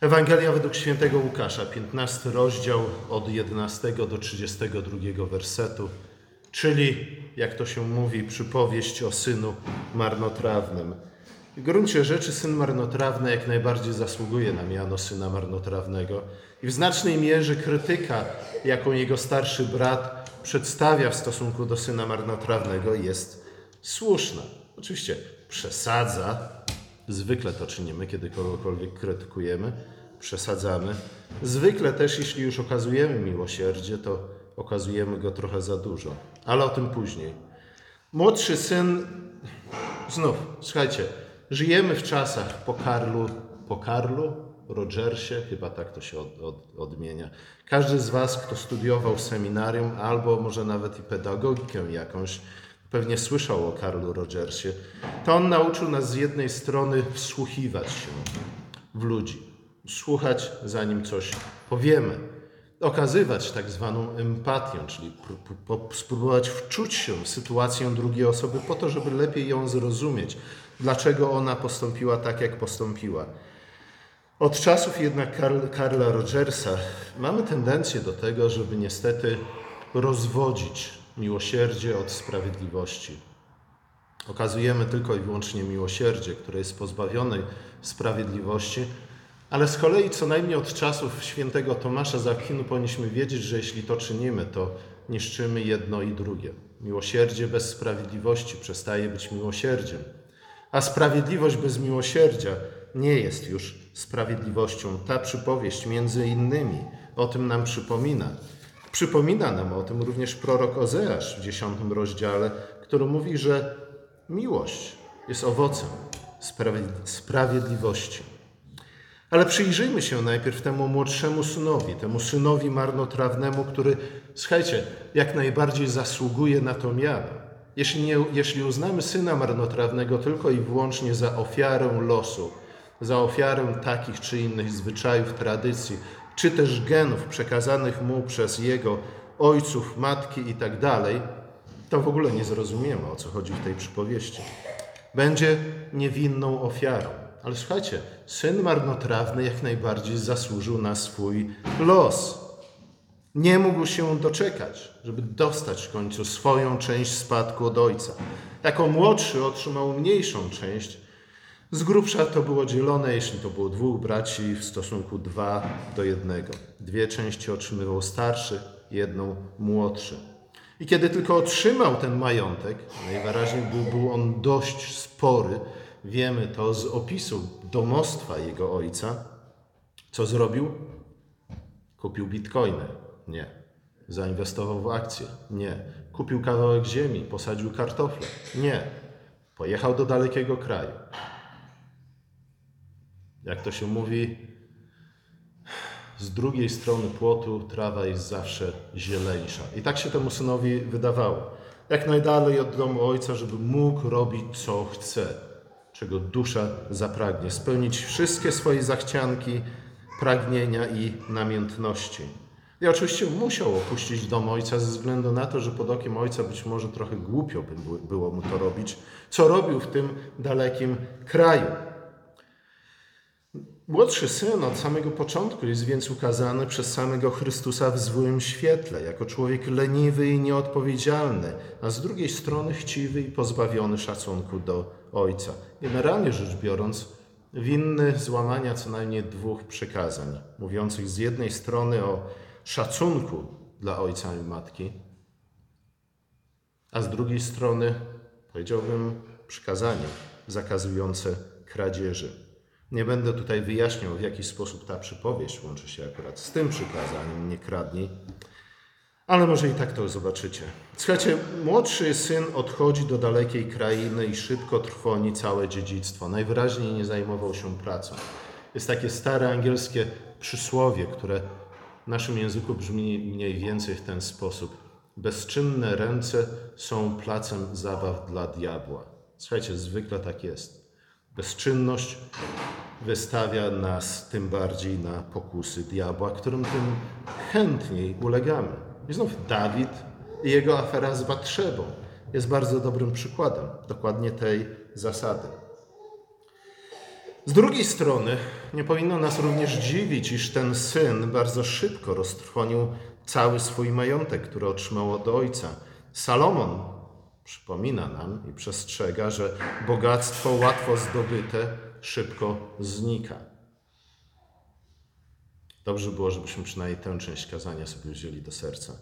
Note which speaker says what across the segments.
Speaker 1: Ewangelia według świętego Łukasza, 15 rozdział od 11 do 32 wersetu, czyli, jak to się mówi, przypowieść o synu marnotrawnym. W gruncie rzeczy syn marnotrawny jak najbardziej zasługuje na miano syna marnotrawnego i w znacznej mierze krytyka, jaką jego starszy brat przedstawia w stosunku do syna marnotrawnego jest słuszna. Oczywiście przesadza, zwykle to czynimy, kiedy kogokolwiek krytykujemy, przesadzamy. Zwykle też, jeśli już okazujemy miłosierdzie, to okazujemy go trochę za dużo, ale o tym później. Młodszy syn, znów, słuchajcie, żyjemy w czasach po Karlu, po Karlu, Rogersie, chyba tak to się od, od, odmienia. Każdy z Was, kto studiował seminarium, albo może nawet i pedagogikę jakąś, pewnie słyszał o Karlu Rogersie. To on nauczył nas z jednej strony wsłuchiwać się w ludzi, słuchać zanim coś powiemy, okazywać tak zwaną empatię, czyli spróbować wczuć się w sytuację drugiej osoby po to, żeby lepiej ją zrozumieć, dlaczego ona postąpiła tak, jak postąpiła. Od czasów jednak Karl, Karla Rogersa mamy tendencję do tego, żeby niestety rozwodzić miłosierdzie od sprawiedliwości. Okazujemy tylko i wyłącznie miłosierdzie, które jest pozbawione sprawiedliwości, ale z kolei co najmniej od czasów świętego Tomasza z Akwinu powinniśmy wiedzieć, że jeśli to czynimy, to niszczymy jedno i drugie. Miłosierdzie bez sprawiedliwości przestaje być miłosierdziem, a sprawiedliwość bez miłosierdzia nie jest już sprawiedliwością. Ta przypowieść między innymi o tym nam przypomina. Przypomina nam o tym również prorok Ozeasz w dziesiątym rozdziale, który mówi, że miłość jest owocem sprawiedliwości. Ale przyjrzyjmy się najpierw temu młodszemu synowi, temu synowi marnotrawnemu, który, słuchajcie, jak najbardziej zasługuje na to miano. Jeśli, nie, jeśli uznamy syna marnotrawnego tylko i wyłącznie za ofiarę losu, za ofiarę takich czy innych zwyczajów, tradycji, czy też genów przekazanych mu przez jego ojców, matki i tak dalej, to w ogóle nie zrozumiemy, o co chodzi w tej przypowieści. Będzie niewinną ofiarą. Ale słuchajcie, syn marnotrawny jak najbardziej zasłużył na swój los. Nie mógł się doczekać, żeby dostać w końcu swoją część spadku od ojca. Jako młodszy otrzymał mniejszą część. Z grubsza to było dzielone, jeśli to było dwóch braci, w stosunku dwa do jednego. Dwie części otrzymywał starszy, jedną młodszy. I kiedy tylko otrzymał ten majątek, najwyraźniej był, był on dość spory, wiemy to z opisu domostwa jego ojca, co zrobił? Kupił bitcoiny? Nie. Zainwestował w akcje? Nie. Kupił kawałek ziemi, posadził kartofle? Nie. Pojechał do dalekiego kraju. Jak to się mówi, z drugiej strony płotu trawa jest zawsze zieleńsza. I tak się temu synowi wydawało. Jak najdalej od domu ojca, żeby mógł robić co chce, czego dusza zapragnie, spełnić wszystkie swoje zachcianki, pragnienia i namiętności. I oczywiście musiał opuścić dom ojca ze względu na to, że pod okiem ojca być może trochę głupio by było mu to robić, co robił w tym dalekim kraju. Młodszy syn od samego początku jest więc ukazany przez samego Chrystusa w złym świetle, jako człowiek leniwy i nieodpowiedzialny, a z drugiej strony chciwy i pozbawiony szacunku do Ojca. Generalnie rzecz biorąc, winny złamania co najmniej dwóch przykazań, mówiących z jednej strony o szacunku dla ojca i matki, a z drugiej strony, powiedziałbym, przykazanie zakazujące kradzieży. Nie będę tutaj wyjaśniał, w jaki sposób ta przypowieść łączy się akurat z tym przykazaniem, nie kradnij, ale może i tak to zobaczycie. Słuchajcie, młodszy syn odchodzi do dalekiej krainy i szybko trwoni całe dziedzictwo. Najwyraźniej nie zajmował się pracą. Jest takie stare angielskie przysłowie, które w naszym języku brzmi mniej więcej w ten sposób. Bezczynne ręce są placem zabaw dla diabła. Słuchajcie, zwykle tak jest. Bezczynność wystawia nas tym bardziej na pokusy diabła, którym tym chętniej ulegamy. I znów Dawid i jego afera z Batrzebą jest bardzo dobrym przykładem dokładnie tej zasady. Z drugiej strony, nie powinno nas również dziwić, iż ten syn bardzo szybko roztrwonił cały swój majątek, który otrzymał od ojca. Salomon przypomina nam i przestrzega, że bogactwo łatwo zdobyte szybko znika. Dobrze było, żebyśmy przynajmniej tę część kazania sobie wzięli do serca.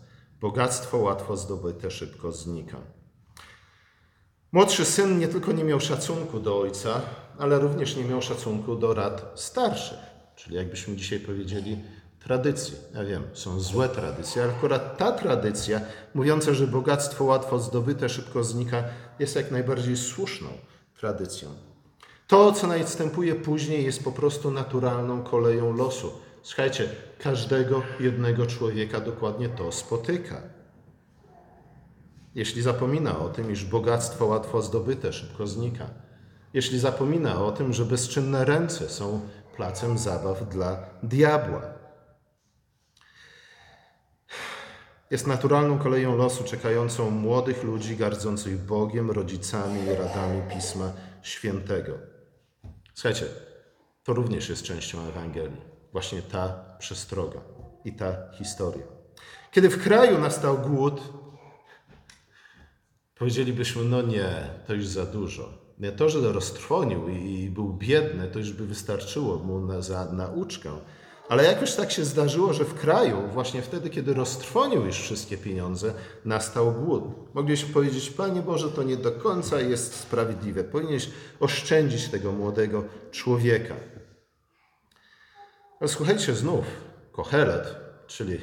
Speaker 1: Bogactwo łatwo zdobyte szybko znika. Młodszy syn nie tylko nie miał szacunku do ojca, ale również nie miał szacunku do rad starszych, czyli jakbyśmy dzisiaj powiedzieli, tradycji. Ja wiem, są złe tradycje, ale akurat ta tradycja, mówiąca, że bogactwo łatwo zdobyte szybko znika, jest jak najbardziej słuszną tradycją. To, co następuje później, jest po prostu naturalną koleją losu. Słuchajcie, każdego jednego człowieka dokładnie to spotyka. Jeśli zapomina o tym, iż bogactwo łatwo zdobyte szybko znika, jeśli zapomina o tym, że bezczynne ręce są placem zabaw dla diabła, jest naturalną koleją losu czekającą młodych ludzi gardzących Bogiem, rodzicami i radami Pisma Świętego. Słuchajcie, to również jest częścią Ewangelii. Właśnie ta przestroga i ta historia. Kiedy w kraju nastał głód, powiedzielibyśmy, no nie, to już za dużo. Nie to, że roztrwonił i był biedny, to już by wystarczyło mu na, za nauczkę. Ale jakoś tak się zdarzyło, że w kraju, właśnie wtedy, kiedy roztrwonił już wszystkie pieniądze, nastał głód. Mogliśmy powiedzieć, Panie Boże, to nie do końca jest sprawiedliwe. Powinieneś oszczędzić tego młodego człowieka. Ale słuchajcie znów, Kohelet, czyli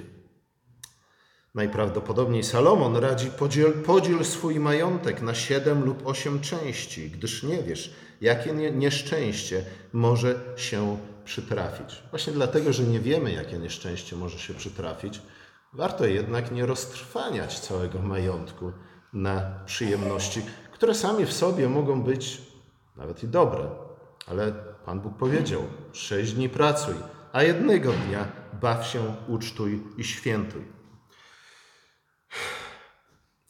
Speaker 1: najprawdopodobniej Salomon radzi podziel, podziel swój majątek na siedem lub osiem części, gdyż nie wiesz, jakie nieszczęście może się przytrafić. Właśnie dlatego, że nie wiemy, jakie nieszczęście może się przytrafić, warto jednak nie roztrwaniać całego majątku na przyjemności, które sami w sobie mogą być nawet i dobre. Ale Pan Bóg powiedział: sześć dni pracuj, a jednego dnia baw się, ucztuj i świętuj.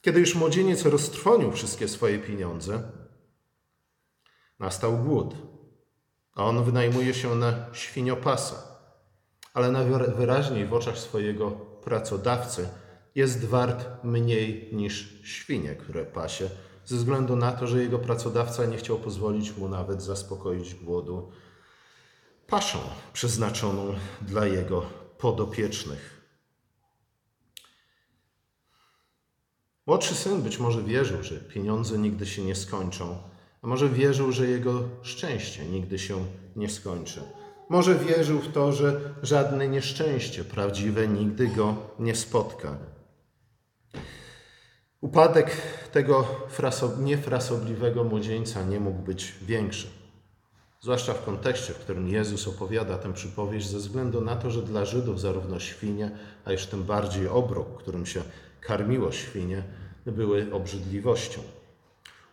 Speaker 1: Kiedy już młodzieniec roztrwonił wszystkie swoje pieniądze, nastał głód, a on wynajmuje się na świniopasa, ale najwyraźniej w oczach swojego pracodawcy jest wart mniej niż świnie, które pasie, ze względu na to, że jego pracodawca nie chciał pozwolić mu nawet zaspokoić głodu paszą przeznaczoną dla jego podopiecznych. Młodszy syn być może wierzył, że pieniądze nigdy się nie skończą, może wierzył, że jego szczęście nigdy się nie skończy. Może wierzył w to, że żadne nieszczęście prawdziwe nigdy go nie spotka. Upadek tego niefrasobliwego młodzieńca nie mógł być większy. Zwłaszcza w kontekście, w którym Jezus opowiada tę przypowieść, ze względu na to, że dla Żydów zarówno świnie, a już tym bardziej obrok, którym się karmiło świnie, były obrzydliwością.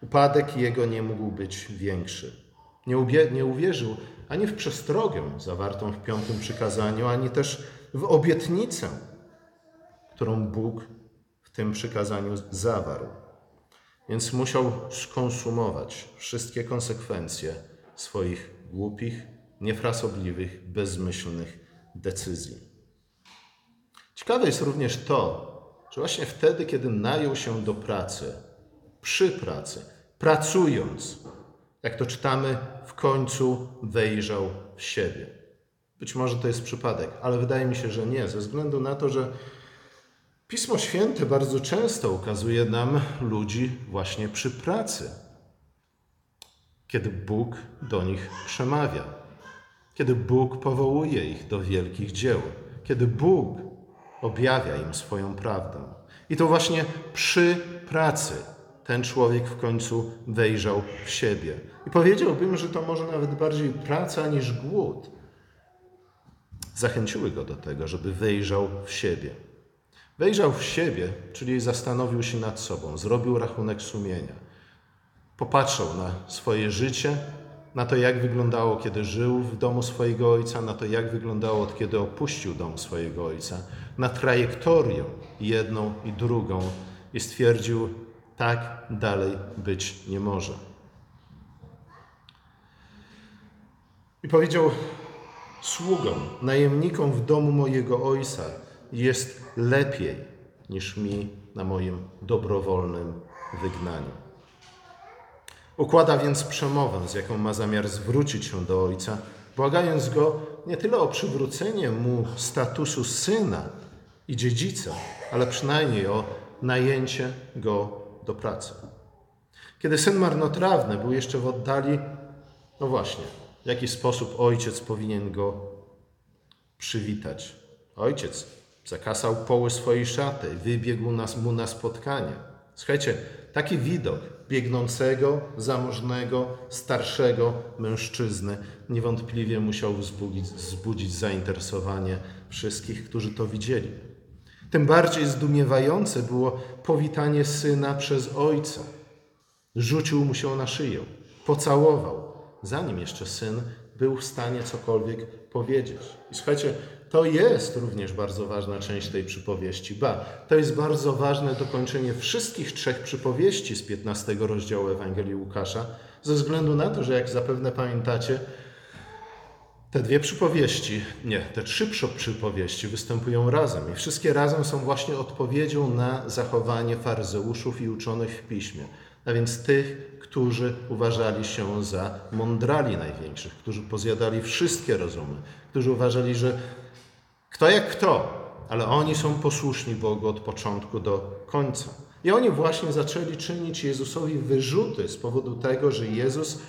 Speaker 1: Upadek jego nie mógł być większy. Nie, nie uwierzył ani w przestrogę zawartą w piątym przykazaniu, ani też w obietnicę, którą Bóg w tym przykazaniu zawarł. Więc musiał skonsumować wszystkie konsekwencje swoich głupich, niefrasobliwych, bezmyślnych decyzji. Ciekawe jest również to, że właśnie wtedy, kiedy najął się do pracy, przy pracy, pracując, jak to czytamy, w końcu wejrzał w siebie. Być może to jest przypadek, ale wydaje mi się, że nie, ze względu na to, że Pismo Święte bardzo często ukazuje nam ludzi właśnie przy pracy, kiedy Bóg do nich przemawia, kiedy Bóg powołuje ich do wielkich dzieł, kiedy Bóg objawia im swoją prawdę. I to właśnie przy pracy ten człowiek w końcu wejrzał w siebie. I powiedziałbym, że to może nawet bardziej praca niż głód zachęciły go do tego, żeby wejrzał w siebie. Wejrzał w siebie, czyli zastanowił się nad sobą, zrobił rachunek sumienia. Popatrzał na swoje życie, na to, jak wyglądało, kiedy żył w domu swojego ojca, na to, jak wyglądało, od kiedy opuścił dom swojego ojca, na trajektorię jedną i drugą i stwierdził, tak dalej być nie może. I powiedział sługom, najemnikom w domu mojego ojca jest lepiej niż mi na moim dobrowolnym wygnaniu. Układa więc przemowę, z jaką ma zamiar zwrócić się do ojca, błagając go nie tyle o przywrócenie mu statusu syna i dziedzica, ale przynajmniej o najęcie go do pracy. Kiedy syn marnotrawny był jeszcze w oddali, no właśnie, w jaki sposób ojciec powinien go przywitać? Ojciec zakasał poły swojej szaty, wybiegł nas, mu na spotkanie. Słuchajcie, taki widok biegnącego, zamożnego, starszego mężczyzny niewątpliwie musiał wzbudzić, wzbudzić zainteresowanie wszystkich, którzy to widzieli. Tym bardziej zdumiewające było powitanie syna przez ojca. Rzucił mu się na szyję, pocałował, zanim jeszcze syn był w stanie cokolwiek powiedzieć. I słuchajcie, to jest również bardzo ważna część tej przypowieści. Ba, to jest bardzo ważne dokończenie wszystkich trzech przypowieści z 15 rozdziału Ewangelii Łukasza, ze względu na to, że jak zapewne pamiętacie, te dwie przypowieści, nie, te trzy przypowieści występują razem i wszystkie razem są właśnie odpowiedzią na zachowanie faryzeuszów i uczonych w piśmie. A więc tych, którzy uważali się za mądrali największych, którzy pozjadali wszystkie rozumy, którzy uważali, że kto jak kto, ale oni są posłuszni Bogu od początku do końca. I oni właśnie zaczęli czynić Jezusowi wyrzuty z powodu tego, że Jezus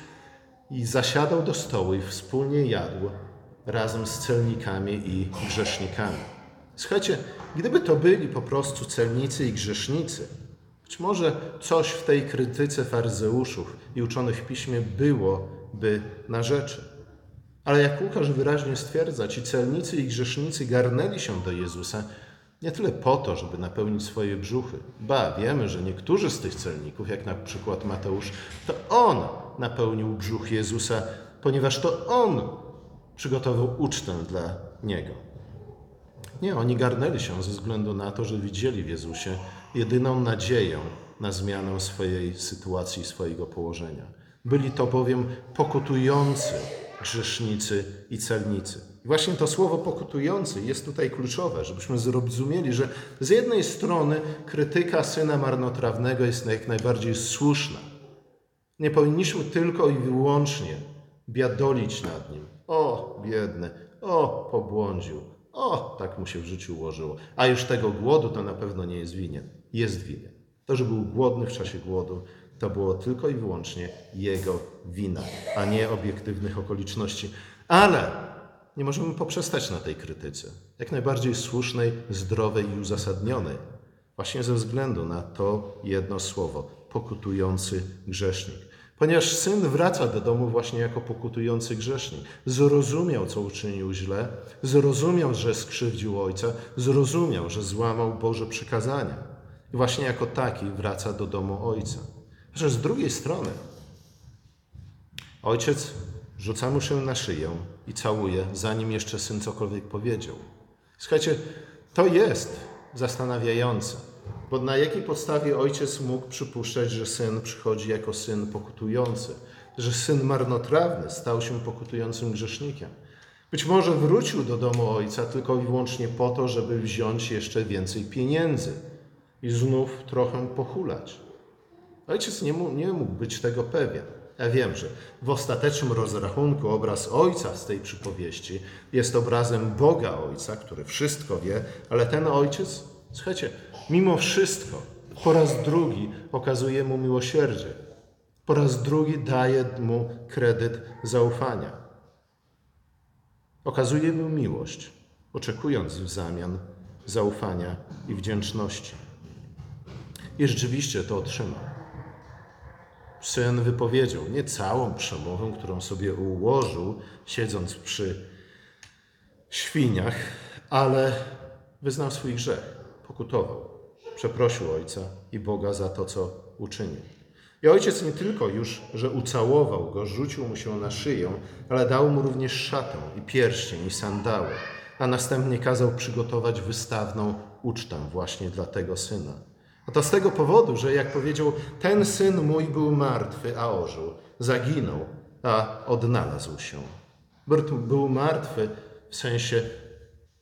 Speaker 1: i zasiadał do stołu i wspólnie jadł razem z celnikami i grzesznikami. Słuchajcie, gdyby to byli po prostu celnicy i grzesznicy, być może coś w tej krytyce faryzeuszów i uczonych w piśmie byłoby na rzeczy. Ale jak Łukasz wyraźnie stwierdza, ci celnicy i grzesznicy garnęli się do Jezusa nie tyle po to, żeby napełnić swoje brzuchy. Ba, wiemy, że niektórzy z tych celników, jak na przykład Mateusz, to on napełnił brzuch Jezusa, ponieważ to on przygotował ucztę dla niego. Nie, oni garnęli się ze względu na to, że widzieli w Jezusie jedyną nadzieję na zmianę swojej sytuacji, swojego położenia. Byli to bowiem pokutujący grzesznicy i celnicy. I właśnie to słowo pokutujący jest tutaj kluczowe, żebyśmy zrozumieli, że z jednej strony krytyka syna marnotrawnego jest jak najbardziej słuszna. Nie powinniśmy tylko i wyłącznie biadolić nad nim. O, biedny, o, pobłądził, o, tak mu się w życiu ułożyło. A już tego głodu to na pewno nie jest winien. Jest winien. To, że był głodny w czasie głodu, to było tylko i wyłącznie jego wina, a nie obiektywnych okoliczności. Ale nie możemy poprzestać na tej krytyce. Jak najbardziej słusznej, zdrowej i uzasadnionej. Właśnie ze względu na to jedno słowo pokutujący grzesznik. Ponieważ syn wraca do domu właśnie jako pokutujący grzesznik. Zrozumiał, co uczynił źle, zrozumiał, że skrzywdził ojca, zrozumiał, że złamał Boże przykazania. I właśnie jako taki wraca do domu ojca. Że z drugiej strony ojciec rzuca mu się na szyję i całuje, zanim jeszcze syn cokolwiek powiedział. Słuchajcie, to jest zastanawiające, na jakiej podstawie ojciec mógł przypuszczać, że syn przychodzi jako syn pokutujący, że syn marnotrawny stał się pokutującym grzesznikiem. Być może wrócił do domu ojca tylko i wyłącznie po to, żeby wziąć jeszcze więcej pieniędzy i znów trochę pochulać. Ojciec nie mógł, nie mógł być tego pewien. Ja wiem, że w ostatecznym rozrachunku obraz Ojca z tej przypowieści jest obrazem Boga Ojca, który wszystko wie, ale ten Ojciec, słuchajcie, mimo wszystko po raz drugi okazuje mu miłosierdzie. Po raz drugi daje mu kredyt zaufania. Okazuje mu miłość, oczekując w zamian zaufania i wdzięczności. I rzeczywiście to otrzymał syn wypowiedział nie całą przemowę, którą sobie ułożył, siedząc przy świniach, ale wyznał swój grzech, pokutował, przeprosił ojca i Boga za to, co uczynił. I ojciec nie tylko już, że ucałował go, rzucił mu się na szyję, ale dał mu również szatę i pierścień i sandały, a następnie kazał przygotować wystawną ucztę właśnie dla tego syna. A to z tego powodu, że jak powiedział, ten syn mój był martwy, a ożył, zaginął, a odnalazł się. Był- martwy w sensie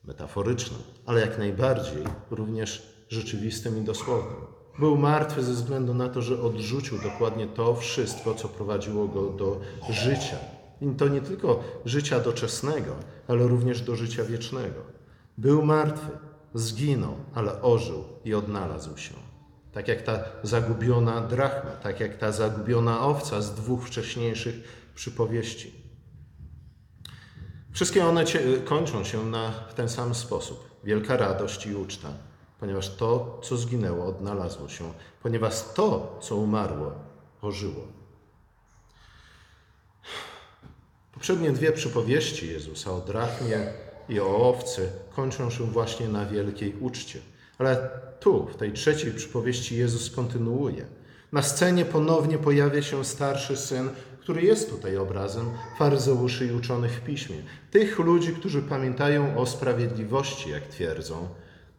Speaker 1: metaforycznym, ale jak najbardziej również rzeczywistym i dosłownym. Był martwy ze względu na to, że odrzucił dokładnie to wszystko, co prowadziło go do życia. I to nie tylko życia doczesnego, ale również do życia wiecznego. Był martwy, zginął, ale ożył i odnalazł się. Tak jak ta zagubiona drachma, tak jak ta zagubiona owca z dwóch wcześniejszych przypowieści. Wszystkie one cie- kończą się na, w ten sam sposób. Wielka radość i uczta, ponieważ to, co zginęło, odnalazło się, ponieważ to, co umarło, ożyło. Poprzednie dwie przypowieści Jezusa o drachmie i o owcy kończą się właśnie na wielkiej uczcie. Ale tu, w tej trzeciej przypowieści, Jezus kontynuuje. Na scenie ponownie pojawia się starszy syn, który jest tutaj obrazem faryzeuszy i uczonych w piśmie. Tych ludzi, którzy pamiętają o sprawiedliwości, jak twierdzą,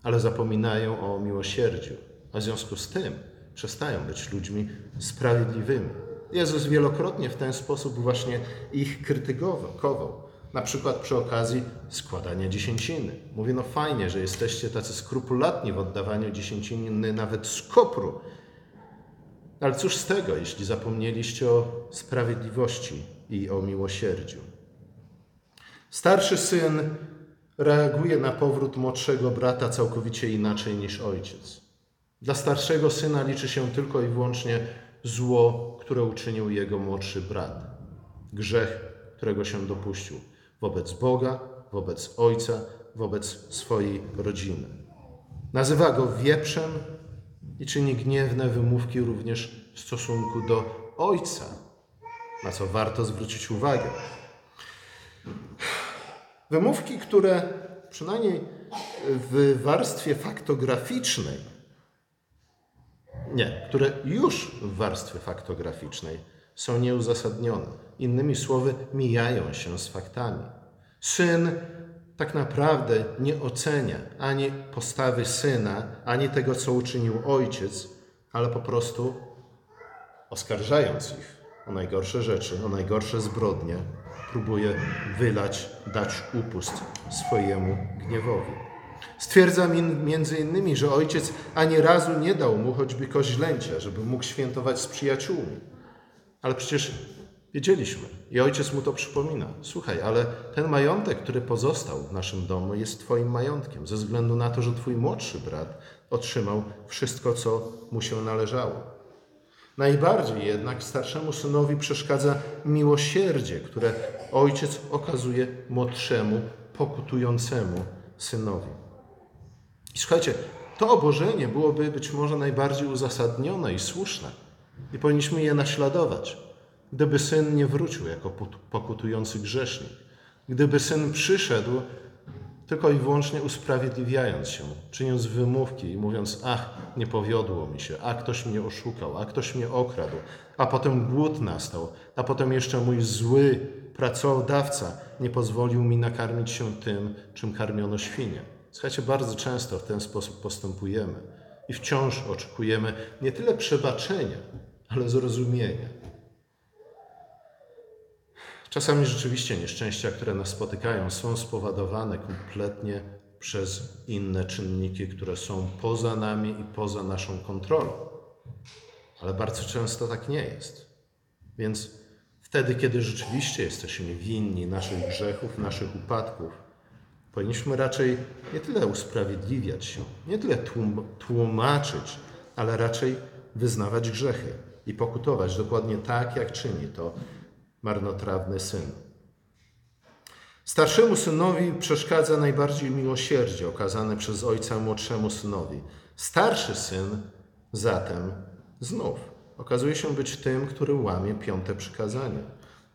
Speaker 1: ale zapominają o miłosierdziu. A w związku z tym przestają być ludźmi sprawiedliwymi. Jezus wielokrotnie w ten sposób właśnie ich krytykował. Na przykład przy okazji składania dziesięciny. Mówi, no fajnie, że jesteście tacy skrupulatni w oddawaniu dziesięciny nawet z kopru. Ale cóż z tego, jeśli zapomnieliście o sprawiedliwości i o miłosierdziu? Starszy syn reaguje na powrót młodszego brata całkowicie inaczej niż ojciec. Dla starszego syna liczy się tylko i wyłącznie zło, które uczynił jego młodszy brat. Grzech, którego się dopuścił wobec Boga, wobec ojca, wobec swojej rodziny. Nazywa go wieprzem i czyni gniewne wymówki również w stosunku do ojca, na co warto zwrócić uwagę. Wymówki, które przynajmniej w warstwie faktograficznej, nie, które już w warstwie faktograficznej są nieuzasadnione. Innymi słowy, mijają się z faktami. Syn tak naprawdę nie ocenia ani postawy syna, ani tego, co uczynił ojciec, ale po prostu oskarżając ich o najgorsze rzeczy, o najgorsze zbrodnie, próbuje wylać, dać upust swojemu gniewowi. Stwierdza między innymi, że ojciec ani razu nie dał mu choćby koźlęcia, żeby mógł świętować z przyjaciółmi. Ale przecież wiedzieliśmy i ojciec mu to przypomina. Słuchaj, ale ten majątek, który pozostał w naszym domu, jest Twoim majątkiem, ze względu na to, że Twój młodszy brat otrzymał wszystko, co mu się należało. Najbardziej jednak starszemu synowi przeszkadza miłosierdzie, które ojciec okazuje młodszemu, pokutującemu synowi. I słuchajcie, to obożenie byłoby być może najbardziej uzasadnione i słuszne i powinniśmy je naśladować, gdyby syn nie wrócił jako pokutujący grzesznik, gdyby syn przyszedł tylko i wyłącznie usprawiedliwiając się, czyniąc wymówki i mówiąc: Ach, nie powiodło mi się, a ktoś mnie oszukał, a ktoś mnie okradł, a potem głód nastał, a potem jeszcze mój zły pracodawca nie pozwolił mi nakarmić się tym, czym karmiono świnie. Słuchajcie, bardzo często w ten sposób postępujemy i wciąż oczekujemy nie tyle przebaczenia, ale zrozumienia. Czasami rzeczywiście nieszczęścia, które nas spotykają, są spowodowane kompletnie przez inne czynniki, które są poza nami i poza naszą kontrolą. Ale bardzo często tak nie jest. Więc wtedy, kiedy rzeczywiście jesteśmy winni naszych grzechów, naszych upadków, powinniśmy raczej nie tyle usprawiedliwiać się, nie tyle tłum- tłumaczyć, ale raczej wyznawać grzechy i pokutować dokładnie tak, jak czyni to marnotrawny syn. Starszemu synowi przeszkadza najbardziej miłosierdzie okazane przez ojca młodszemu synowi. Starszy syn zatem znów okazuje się być tym, który łamie piąte przykazanie.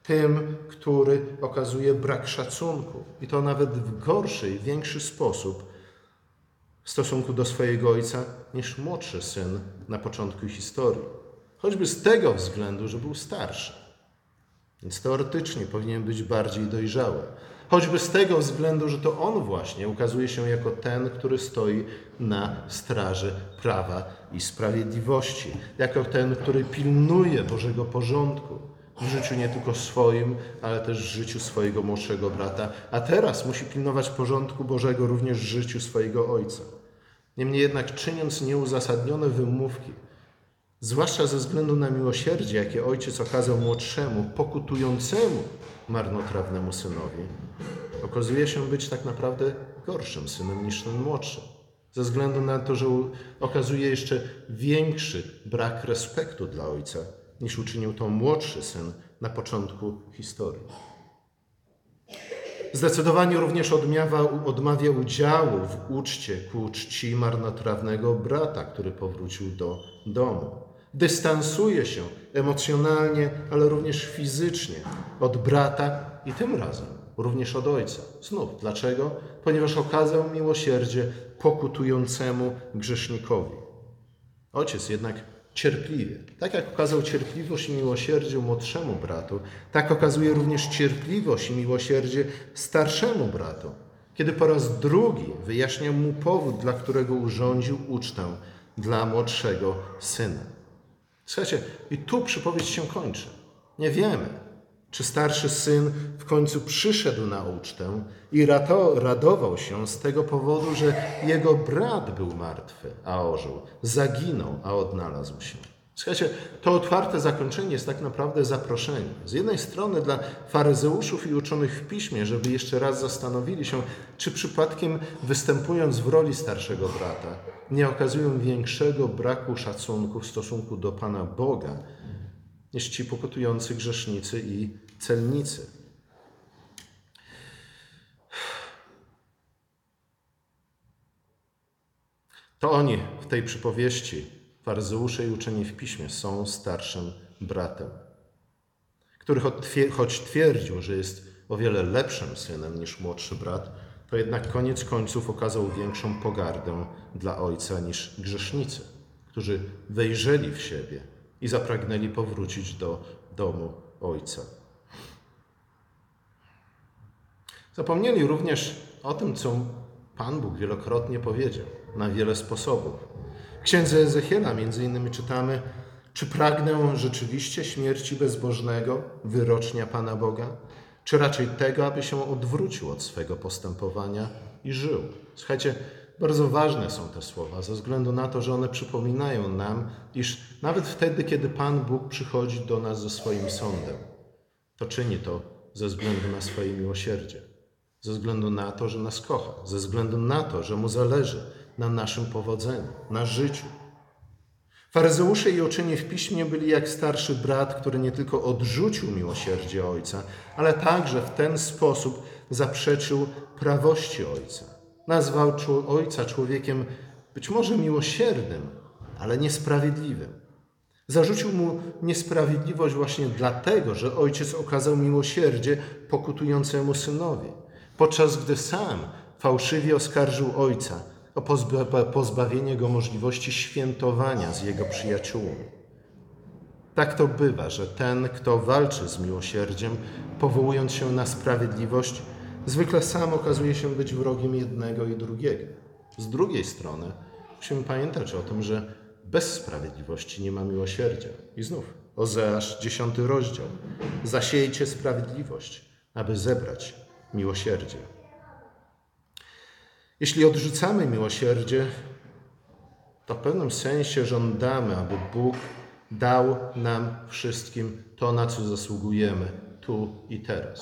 Speaker 1: Tym, który okazuje brak szacunku i to nawet w gorszy i większy sposób w stosunku do swojego ojca niż młodszy syn na początku historii. Choćby z tego względu, że był starszy. Więc teoretycznie powinien być bardziej dojrzały. Choćby z tego względu, że to on właśnie ukazuje się jako ten, który stoi na straży prawa i sprawiedliwości, jako ten, który pilnuje Bożego porządku, w życiu nie tylko swoim, ale też w życiu swojego młodszego brata, a teraz musi pilnować porządku Bożego również w życiu swojego ojca. Niemniej jednak czyniąc nieuzasadnione wymówki, zwłaszcza ze względu na miłosierdzie, jakie ojciec okazał młodszemu, pokutującemu marnotrawnemu synowi, okazuje się być tak naprawdę gorszym synem niż ten młodszy. Ze względu na to, że okazuje jeszcze większy brak respektu dla ojca, niż uczynił to młodszy syn na początku historii. Zdecydowanie również odmawia, odmawia udziału w uczcie ku czci marnotrawnego brata, który powrócił do domu. Dystansuje się emocjonalnie, ale również fizycznie od brata i tym razem również od ojca. Znów, dlaczego? Ponieważ okazał miłosierdzie pokutującemu grzesznikowi. Ojciec jednak cierpliwie. Tak jak okazał cierpliwość i miłosierdzie młodszemu bratu, tak okazuje również cierpliwość i miłosierdzie starszemu bratu, kiedy po raz drugi wyjaśnia mu powód, dla którego urządził ucztę dla młodszego syna. Słuchajcie, i tu przypowieść się kończy. Nie wiemy, czy starszy syn w końcu przyszedł na ucztę i radował się z tego powodu, że jego brat był martwy, a ożył, zaginął, a odnalazł się. Słuchajcie, to otwarte zakończenie jest tak naprawdę zaproszeniem. Z jednej strony dla faryzeuszów i uczonych w piśmie, żeby jeszcze raz zastanowili się, czy przypadkiem występując w roli starszego brata, nie okazują większego braku szacunku w stosunku do Pana Boga, niż ci pokutujący grzesznicy i celnicy. To oni w tej przypowieści, faryzeusze i uczeni w piśmie, są starszym bratem, który choć twierdził, że jest o wiele lepszym synem niż młodszy brat, to jednak koniec końców okazał większą pogardę dla ojca niż grzesznicy, którzy wejrzeli w siebie i zapragnęli powrócić do domu Ojca. Zapomnieli również o tym, co Pan Bóg wielokrotnie powiedział, na wiele sposobów. Księdze Ezechiela między innymi czytamy, czy pragnę rzeczywiście śmierci bezbożnego, wyrocznia Pana Boga, czy raczej tego, aby się odwrócił od swego postępowania i żył. Słuchajcie, bardzo ważne są te słowa, ze względu na to, że one przypominają nam, iż nawet wtedy, kiedy Pan Bóg przychodzi do nas ze swoim sądem, to czyni to ze względu na swoje miłosierdzie, ze względu na to, że nas kocha, ze względu na to, że Mu zależy na naszym powodzeniu, na życiu. Faryzeusze i uczeni w piśmie byli jak starszy brat, który nie tylko odrzucił miłosierdzie Ojca, ale także w ten sposób zaprzeczył prawości Ojca. Nazwał ojca człowiekiem być może miłosiernym, ale niesprawiedliwym. Zarzucił mu niesprawiedliwość właśnie dlatego, że ojciec okazał miłosierdzie pokutującemu synowi, podczas gdy sam fałszywie oskarżył ojca o pozbawienie go możliwości świętowania z jego przyjaciółmi. Tak to bywa, że ten, kto walczy z miłosierdziem, powołując się na sprawiedliwość, zwykle sam okazuje się być wrogiem jednego i drugiego. Z drugiej strony musimy pamiętać o tym, że bez sprawiedliwości nie ma miłosierdzia. I znów Ozeasz, dziesiąty rozdział. Zasiejcie sprawiedliwość, aby zebrać miłosierdzie. Jeśli odrzucamy miłosierdzie, to w pewnym sensie żądamy, aby Bóg dał nam wszystkim to, na co zasługujemy tu i teraz.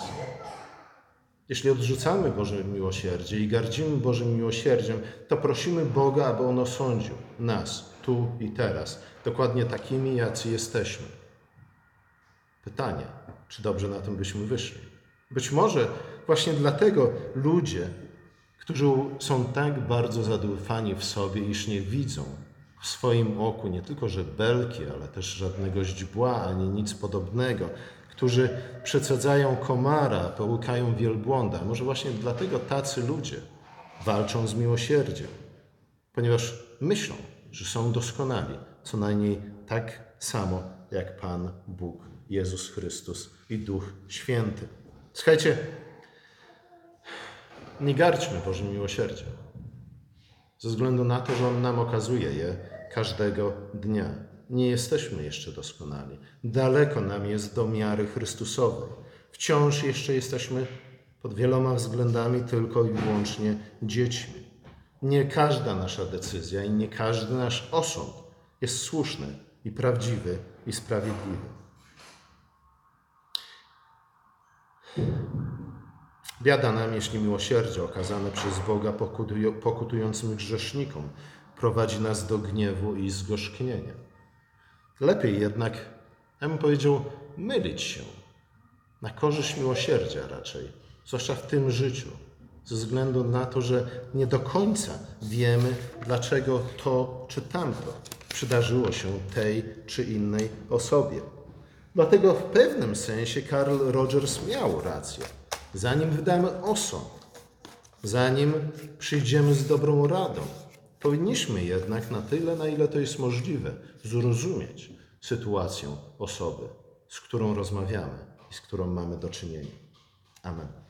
Speaker 1: Jeśli odrzucamy Boże miłosierdzie i gardzimy Bożym miłosierdziem, to prosimy Boga, aby On osądził nas tu i teraz, dokładnie takimi, jacy jesteśmy. Pytanie, czy dobrze na tym byśmy wyszli? Być może właśnie dlatego ludzie, którzy są tak bardzo zadłufani w sobie, iż nie widzą w swoim oku nie tylko że belki, ale też żadnego źdźbła ani nic podobnego, którzy przesadzają komara, połykają wielbłąda. Może właśnie dlatego tacy ludzie walczą z miłosierdziem, ponieważ myślą, że są doskonali, co najmniej tak samo jak Pan Bóg, Jezus Chrystus i Duch Święty. Słuchajcie, nie garćmy Bożym miłosierdziem, ze względu na to, że On nam okazuje je każdego dnia. nie jesteśmy jeszcze doskonali. Daleko nam jest do miary Chrystusowej. Wciąż jeszcze jesteśmy pod wieloma względami tylko i wyłącznie dziećmi. Nie każda nasza decyzja i nie każdy nasz osąd jest słuszny i prawdziwy i sprawiedliwy. Biada nam, jeśli miłosierdzie okazane przez Boga pokutującym grzesznikom prowadzi nas do gniewu i zgorzknienia. Lepiej jednak, ja bym powiedział, mylić się na korzyść miłosierdzia raczej, zwłaszcza w tym życiu, ze względu na to, że nie do końca wiemy, dlaczego to czy tamto przydarzyło się tej czy innej osobie. Dlatego w pewnym sensie Carl Rogers miał rację. Zanim wydamy osąd, zanim przyjdziemy z dobrą radą, powinniśmy jednak na tyle, na ile to jest możliwe, zrozumieć sytuację osoby, z którą rozmawiamy i z którą mamy do czynienia. Amen.